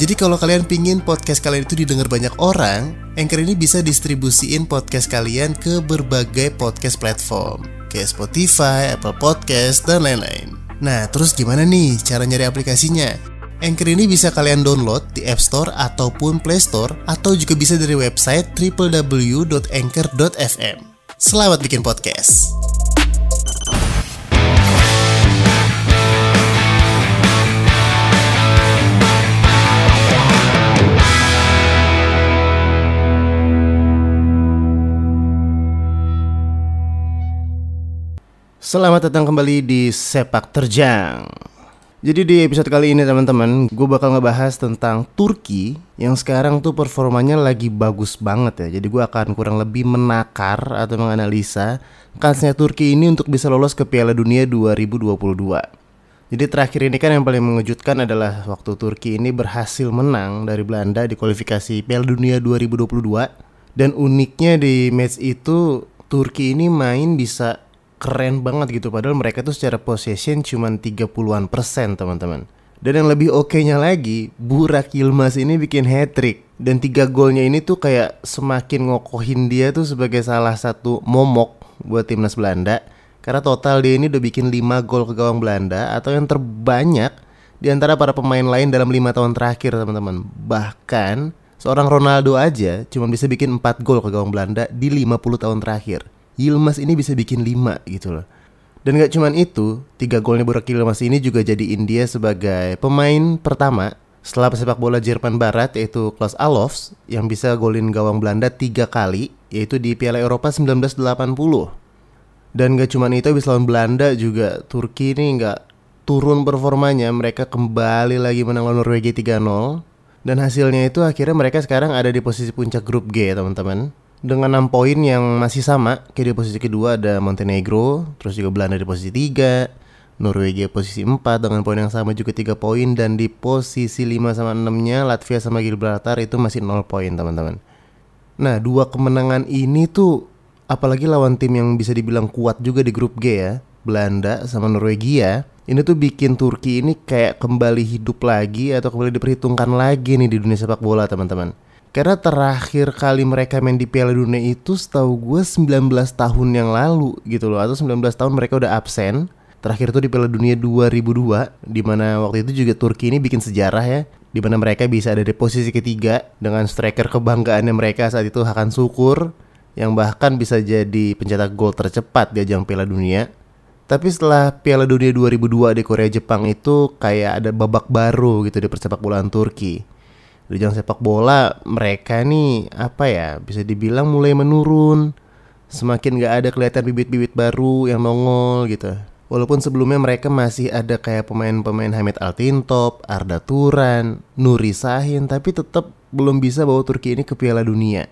Jadi kalau kalian pingin podcast kalian itu didengar banyak orang, Anchor ini bisa distribusiin podcast kalian ke berbagai podcast platform, kayak Spotify, Apple Podcast, dan lain-lain. Nah, terus gimana nih cara nyari aplikasinya? Anchor ini bisa kalian download di App Store ataupun Play Store, atau juga bisa dari website www.anchor.fm. Selamat bikin podcast! Selamat datang kembali di Sepak Terjang. Jadi di episode kali ini teman-teman, gue bakal ngebahas tentang Turki yang sekarang tuh performanya lagi bagus banget ya. Jadi gue akan kurang lebih menakar atau menganalisa kansnya Turki ini untuk bisa lolos ke Piala Dunia 2022. Jadi terakhir ini kan yang paling mengejutkan adalah waktu Turki ini berhasil menang dari Belanda di kualifikasi Piala Dunia 2022 dan uniknya di match itu Turki ini main bisa keren banget gitu padahal mereka tuh secara possession cuma 30-an persen teman-teman. Dan yang lebih oke-nya lagi, Burak Yilmaz ini bikin hat trick dan tiga golnya ini tuh kayak semakin ngokohin dia tuh sebagai salah satu momok buat timnas Belanda karena total dia ini udah bikin 5 gol ke gawang Belanda atau yang terbanyak di antara para pemain lain dalam lima tahun terakhir teman-teman. Bahkan seorang Ronaldo aja cuma bisa bikin 4 gol ke gawang Belanda di 50 tahun terakhir. Yilmaz ini bisa bikin 5 gitu loh. Dan gak cuman itu, tiga golnya Burak Yilmaz ini juga jadi India sebagai pemain pertama setelah pesepak bola Jerman Barat yaitu Klaus Alofs yang bisa golin gawang Belanda tiga kali yaitu di Piala Eropa 1980. Dan gak cuman itu habis lawan Belanda juga Turki ini gak turun performanya mereka kembali lagi menang lawan Norwegia 3-0 dan hasilnya itu akhirnya mereka sekarang ada di posisi puncak grup G teman-teman dengan 6 poin yang masih sama kayak di posisi kedua ada Montenegro terus juga Belanda di posisi 3 Norwegia posisi 4 dengan poin yang sama juga 3 poin dan di posisi 5 sama 6 nya Latvia sama Gibraltar itu masih 0 poin teman-teman. Nah dua kemenangan ini tuh apalagi lawan tim yang bisa dibilang kuat juga di grup G ya Belanda sama Norwegia ini tuh bikin Turki ini kayak kembali hidup lagi atau kembali diperhitungkan lagi nih di dunia sepak bola teman-teman karena terakhir kali mereka main di Piala Dunia itu setahu gue 19 tahun yang lalu gitu loh. Atau 19 tahun mereka udah absen. Terakhir itu di Piala Dunia 2002 Di mana waktu itu juga Turki ini bikin sejarah ya Di mana mereka bisa ada di posisi ketiga Dengan striker kebanggaannya mereka saat itu Hakan Syukur Yang bahkan bisa jadi pencetak gol tercepat di ajang Piala Dunia. Tapi setelah Piala Dunia 2002 di Korea Jepang itu kayak ada babak baru gitu di persepak bolaan Turki di ajang sepak bola mereka nih apa ya bisa dibilang mulai menurun. Semakin gak ada kelihatan bibit-bibit baru yang nongol gitu. Walaupun sebelumnya mereka masih ada kayak pemain-pemain Hamid Altintop, Arda Turan, Nuri Sahin tapi tetap belum bisa bawa Turki ini ke Piala Dunia.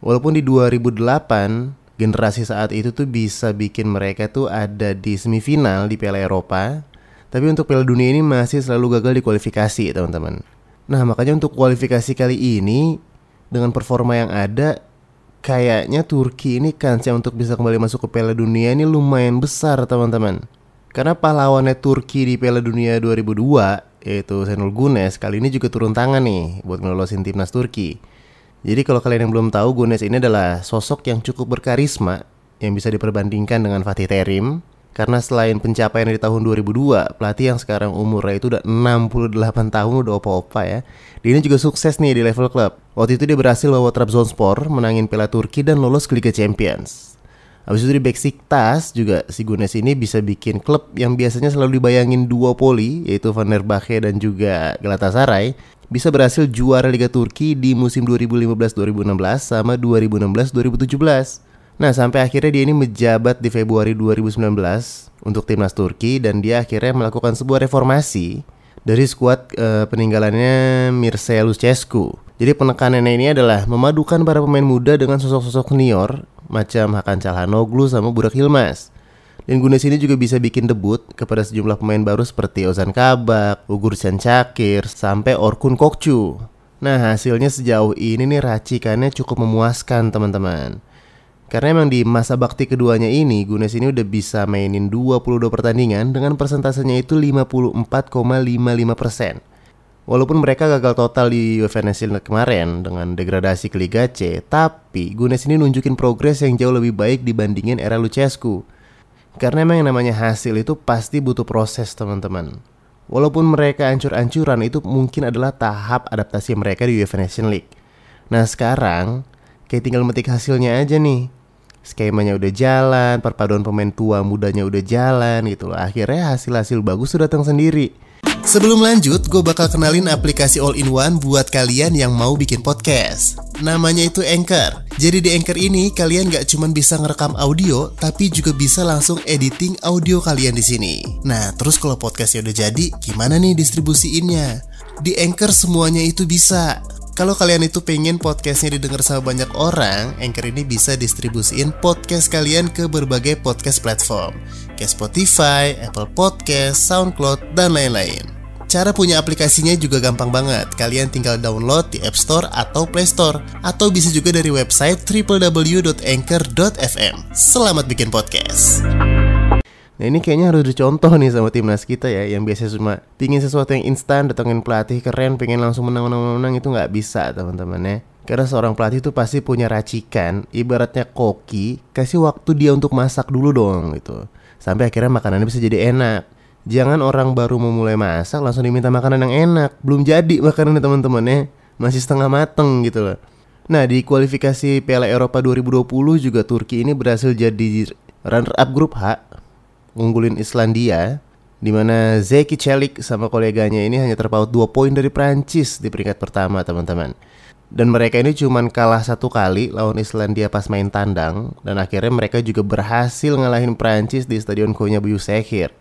Walaupun di 2008 generasi saat itu tuh bisa bikin mereka tuh ada di semifinal di Piala Eropa. Tapi untuk Piala Dunia ini masih selalu gagal di kualifikasi teman-teman Nah makanya untuk kualifikasi kali ini dengan performa yang ada kayaknya Turki ini kansnya untuk bisa kembali masuk ke Piala Dunia ini lumayan besar teman-teman. Karena pahlawannya Turki di Piala Dunia 2002 yaitu Senul Gunes kali ini juga turun tangan nih buat ngelolosin timnas Turki. Jadi kalau kalian yang belum tahu Gunes ini adalah sosok yang cukup berkarisma yang bisa diperbandingkan dengan Fatih Terim karena selain pencapaian di tahun 2002, pelatih yang sekarang umurnya itu udah 68 tahun udah opa-opa ya. Dia ini juga sukses nih di level klub. Waktu itu dia berhasil bawa Trabzonspor menangin Piala Turki dan lolos ke Liga Champions. Habis itu di Besiktas juga si Gunes ini bisa bikin klub yang biasanya selalu dibayangin dua poli yaitu Fenerbahce dan juga Galatasaray bisa berhasil juara Liga Turki di musim 2015-2016 sama 2016-2017. Nah sampai akhirnya dia ini menjabat di Februari 2019 untuk timnas Turki dan dia akhirnya melakukan sebuah reformasi dari skuad uh, peninggalannya Mircea Lucescu. Jadi penekanannya ini adalah memadukan para pemain muda dengan sosok-sosok senior, macam Hakan Calhanoglu sama Burak Hilmas. Dan Gunes ini juga bisa bikin debut kepada sejumlah pemain baru seperti Ozan Kabak, Ugur Cakir, sampai Orkun Kokcu. Nah hasilnya sejauh ini nih racikannya cukup memuaskan teman-teman. Karena emang di masa bakti keduanya ini Gunes ini udah bisa mainin 22 pertandingan dengan persentasenya itu 54,55%. Walaupun mereka gagal total di UEFA Nations kemarin dengan degradasi ke Liga C, tapi Gunes ini nunjukin progres yang jauh lebih baik dibandingin era Lucescu. Karena emang yang namanya hasil itu pasti butuh proses teman-teman. Walaupun mereka ancur-ancuran itu mungkin adalah tahap adaptasi mereka di UEFA Nation League. Nah sekarang kayak tinggal metik hasilnya aja nih. Skemanya udah jalan, perpaduan pemain tua mudanya udah jalan gitu loh. Akhirnya hasil-hasil bagus sudah datang sendiri. Sebelum lanjut, gue bakal kenalin aplikasi all-in-one buat kalian yang mau bikin podcast. Namanya itu Anchor. Jadi di Anchor ini kalian gak cuma bisa ngerekam audio, tapi juga bisa langsung editing audio kalian di sini. Nah, terus kalau podcastnya udah jadi, gimana nih distribusiinnya? Di Anchor semuanya itu bisa. Kalau kalian itu pengen podcastnya didengar sama banyak orang, Anchor ini bisa distribusiin podcast kalian ke berbagai podcast platform, kayak Spotify, Apple Podcast, SoundCloud, dan lain-lain. Cara punya aplikasinya juga gampang banget. Kalian tinggal download di App Store atau Play Store atau bisa juga dari website www.anchor.fm. Selamat bikin podcast. Nah ini kayaknya harus dicontoh nih sama timnas kita ya Yang biasa cuma pingin sesuatu yang instan Datangin pelatih keren Pengen langsung menang-menang-menang Itu nggak bisa teman-teman ya Karena seorang pelatih itu pasti punya racikan Ibaratnya koki Kasih waktu dia untuk masak dulu dong gitu Sampai akhirnya makanannya bisa jadi enak Jangan orang baru memulai masak langsung diminta makanan yang enak. Belum jadi makanannya teman-teman ya. Masih setengah mateng gitu loh. Nah di kualifikasi Piala Eropa 2020 juga Turki ini berhasil jadi runner up grup H Ngunggulin Islandia di mana Zeki Celik sama koleganya ini hanya terpaut 2 poin dari Prancis di peringkat pertama teman-teman. Dan mereka ini cuma kalah satu kali lawan Islandia pas main tandang dan akhirnya mereka juga berhasil ngalahin Prancis di Stadion Konya Büyükşehir.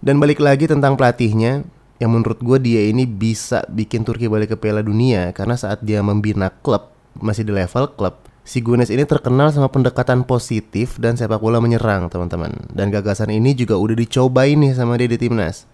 Dan balik lagi tentang pelatihnya, yang menurut gue dia ini bisa bikin Turki balik ke Piala Dunia karena saat dia membina klub masih di level klub, si Gunes ini terkenal sama pendekatan positif dan sepak bola menyerang teman-teman. Dan gagasan ini juga udah dicoba ini sama dia di timnas.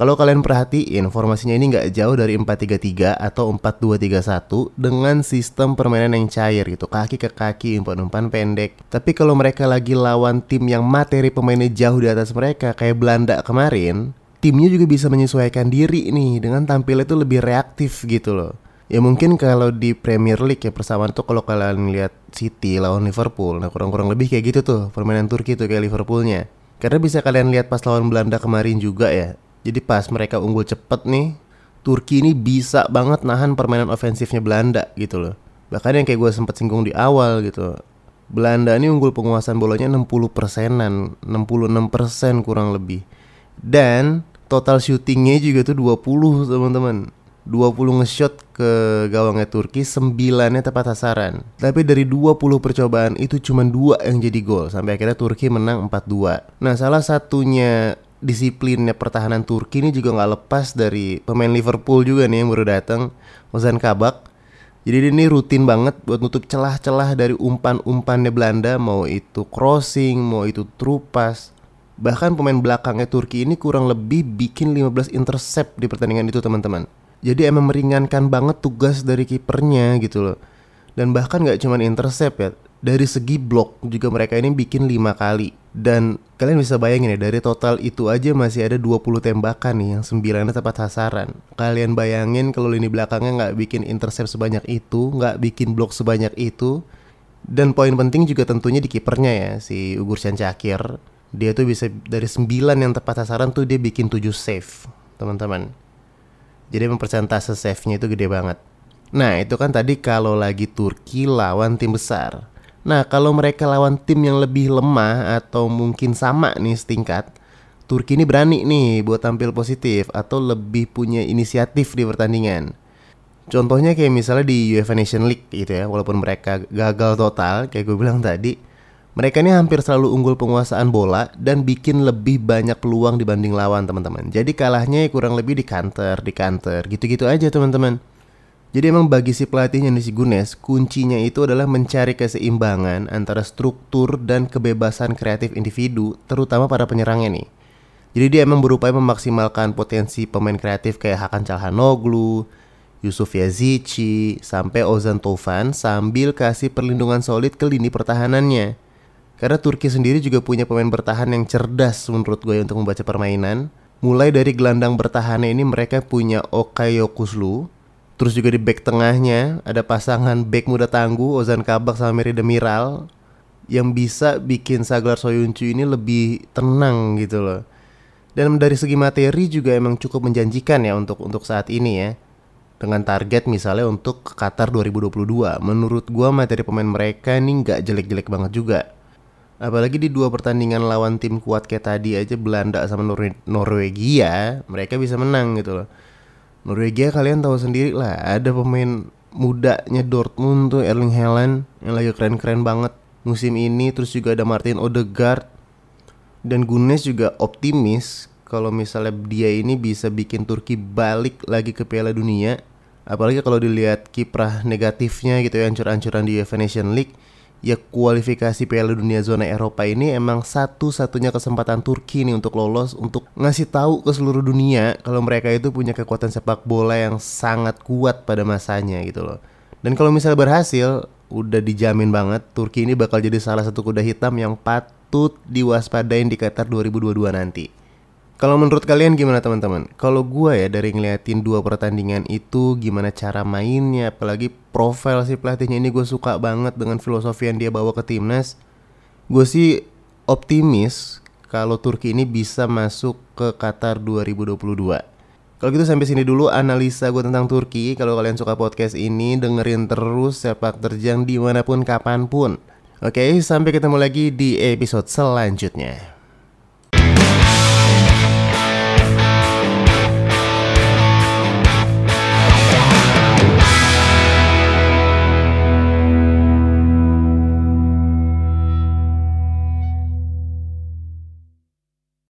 Kalau kalian perhatiin, formasinya ini nggak jauh dari 4-3-3 atau 4-2-3-1 dengan sistem permainan yang cair gitu, kaki ke kaki, umpan-umpan pendek. Tapi kalau mereka lagi lawan tim yang materi pemainnya jauh di atas mereka, kayak Belanda kemarin, timnya juga bisa menyesuaikan diri nih dengan tampilnya itu lebih reaktif gitu loh. Ya mungkin kalau di Premier League ya persamaan tuh kalau kalian lihat City lawan Liverpool, nah kurang-kurang lebih kayak gitu tuh permainan Turki tuh kayak Liverpoolnya. Karena bisa kalian lihat pas lawan Belanda kemarin juga ya, jadi pas mereka unggul cepet nih, Turki ini bisa banget nahan permainan ofensifnya Belanda gitu loh. Bahkan yang kayak gue sempet singgung di awal gitu. Belanda ini unggul penguasaan bolanya 60 persenan, 66 persen kurang lebih. Dan total shootingnya juga tuh 20 teman-teman. 20 nge-shot ke gawangnya Turki, 9-nya tepat sasaran. Tapi dari 20 percobaan itu cuma dua yang jadi gol sampai akhirnya Turki menang 4-2. Nah, salah satunya disiplinnya pertahanan Turki ini juga nggak lepas dari pemain Liverpool juga nih yang baru datang Ozan Kabak jadi ini rutin banget buat nutup celah-celah dari umpan-umpannya Belanda mau itu crossing mau itu trupas bahkan pemain belakangnya Turki ini kurang lebih bikin 15 intercept di pertandingan itu teman-teman jadi emang meringankan banget tugas dari kipernya gitu loh. Dan bahkan nggak cuma intercept ya dari segi blok juga mereka ini bikin lima kali. Dan kalian bisa bayangin ya dari total itu aja masih ada 20 tembakan nih yang sembilannya tepat sasaran. Kalian bayangin kalau lini belakangnya nggak bikin intercept sebanyak itu nggak bikin blok sebanyak itu. Dan poin penting juga tentunya di kipernya ya si Ugur Cakir dia tuh bisa dari 9 yang tepat sasaran tuh dia bikin 7 save teman-teman jadi emang persentase save-nya itu gede banget Nah itu kan tadi kalau lagi Turki lawan tim besar Nah, kalau mereka lawan tim yang lebih lemah atau mungkin sama nih setingkat, Turki ini berani nih buat tampil positif atau lebih punya inisiatif di pertandingan. Contohnya kayak misalnya di UEFA Nation League gitu ya, walaupun mereka gagal total kayak gue bilang tadi, mereka ini hampir selalu unggul penguasaan bola dan bikin lebih banyak peluang dibanding lawan teman-teman. Jadi kalahnya kurang lebih di counter, di counter, gitu-gitu aja teman-teman. Jadi emang bagi si pelatihnya si Gunes, kuncinya itu adalah mencari keseimbangan antara struktur dan kebebasan kreatif individu, terutama para penyerangnya nih. Jadi dia emang berupaya memaksimalkan potensi pemain kreatif kayak Hakan Calhanoglu, Yusuf Yazici, sampai Ozan Tofan sambil kasih perlindungan solid ke lini pertahanannya. Karena Turki sendiri juga punya pemain bertahan yang cerdas menurut gue untuk membaca permainan. Mulai dari gelandang bertahannya ini mereka punya Okay Yokuslu, Terus juga di back tengahnya ada pasangan back muda tangguh Ozan Kabak sama Meri Demiral yang bisa bikin Saglar Soyuncu ini lebih tenang gitu loh. Dan dari segi materi juga emang cukup menjanjikan ya untuk untuk saat ini ya. Dengan target misalnya untuk Qatar 2022. Menurut gua materi pemain mereka ini nggak jelek-jelek banget juga. Apalagi di dua pertandingan lawan tim kuat kayak tadi aja Belanda sama Nor Norwegia, mereka bisa menang gitu loh. Norwegia kalian tahu sendiri lah ada pemain mudanya Dortmund tuh Erling Haaland yang lagi keren-keren banget musim ini. Terus juga ada Martin Odegaard. Dan Gunes juga optimis kalau misalnya dia ini bisa bikin Turki balik lagi ke Piala Dunia. Apalagi kalau dilihat kiprah negatifnya gitu ya ancur-ancuran di UEFA Nation League ya kualifikasi Piala Dunia zona Eropa ini emang satu-satunya kesempatan Turki nih untuk lolos untuk ngasih tahu ke seluruh dunia kalau mereka itu punya kekuatan sepak bola yang sangat kuat pada masanya gitu loh. Dan kalau misalnya berhasil, udah dijamin banget Turki ini bakal jadi salah satu kuda hitam yang patut diwaspadain di Qatar 2022 nanti. Kalau menurut kalian gimana teman-teman? Kalau gue ya dari ngeliatin dua pertandingan itu gimana cara mainnya, apalagi profil si pelatihnya ini gue suka banget dengan filosofi yang dia bawa ke timnas. Gue sih optimis kalau Turki ini bisa masuk ke Qatar 2022. Kalau gitu sampai sini dulu analisa gue tentang Turki. Kalau kalian suka podcast ini, dengerin terus sepak terjang di mana pun kapan pun. Oke, sampai ketemu lagi di episode selanjutnya.